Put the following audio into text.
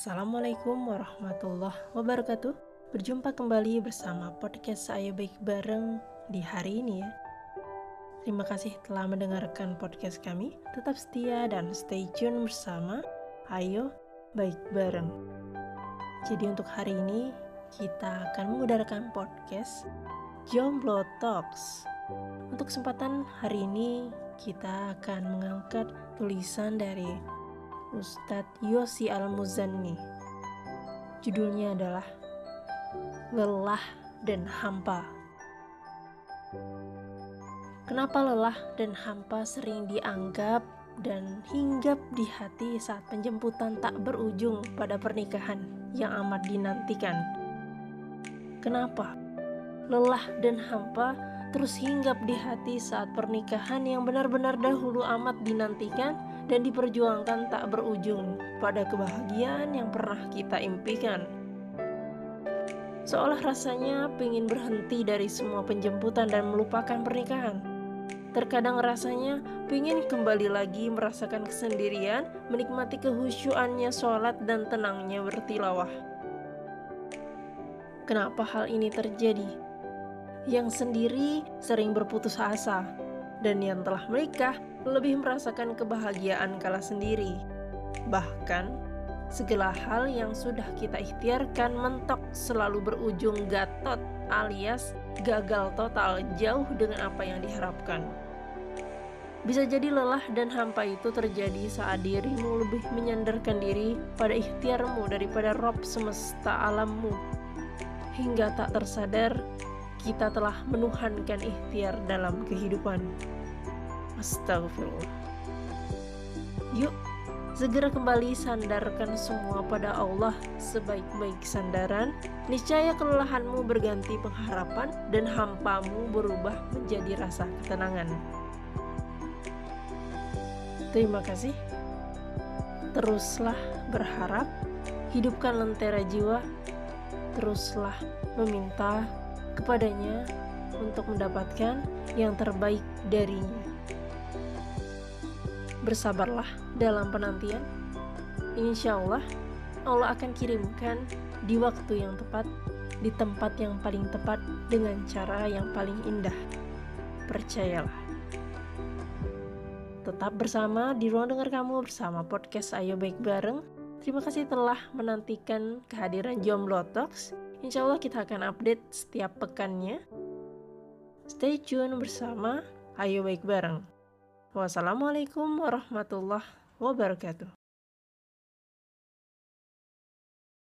Assalamualaikum warahmatullahi wabarakatuh. Berjumpa kembali bersama podcast saya baik bareng di hari ini ya. Terima kasih telah mendengarkan podcast kami. Tetap setia dan stay tune bersama. Ayo baik bareng. Jadi untuk hari ini kita akan mengudarkan podcast Jomblo Talks. Untuk kesempatan hari ini kita akan mengangkat tulisan dari Ustadz Yosi Al-Muzanni. Judulnya adalah Lelah dan Hampa. Kenapa lelah dan hampa sering dianggap dan hinggap di hati saat penjemputan tak berujung pada pernikahan yang amat dinantikan? Kenapa lelah dan hampa terus hinggap di hati saat pernikahan yang benar-benar dahulu amat dinantikan dan diperjuangkan tak berujung pada kebahagiaan yang pernah kita impikan. Seolah rasanya ingin berhenti dari semua penjemputan dan melupakan pernikahan. Terkadang rasanya ingin kembali lagi merasakan kesendirian, menikmati kehusyuannya sholat dan tenangnya bertilawah. Kenapa hal ini terjadi? Yang sendiri sering berputus asa, dan yang telah menikah lebih merasakan kebahagiaan kala sendiri. Bahkan, segala hal yang sudah kita ikhtiarkan mentok selalu berujung gatot alias gagal total jauh dengan apa yang diharapkan. Bisa jadi lelah dan hampa itu terjadi saat dirimu lebih menyandarkan diri pada ikhtiarmu daripada Rob semesta alammu. Hingga tak tersadar, kita telah menuhankan ikhtiar dalam kehidupan. Astagfirullah. Yuk, segera kembali sandarkan semua pada Allah sebaik-baik sandaran. Niscaya kelelahanmu berganti pengharapan dan hampamu berubah menjadi rasa ketenangan. Terima kasih. Teruslah berharap, hidupkan lentera jiwa, teruslah meminta kepadanya untuk mendapatkan yang terbaik darinya bersabarlah dalam penantian. Insya Allah, Allah akan kirimkan di waktu yang tepat, di tempat yang paling tepat, dengan cara yang paling indah. Percayalah. Tetap bersama di ruang dengar kamu bersama podcast Ayo Baik Bareng. Terima kasih telah menantikan kehadiran Jomblo Talks. Insya Allah kita akan update setiap pekannya. Stay tune bersama Ayo Baik Bareng. Wassalamualaikum warahmatullahi wabarakatuh.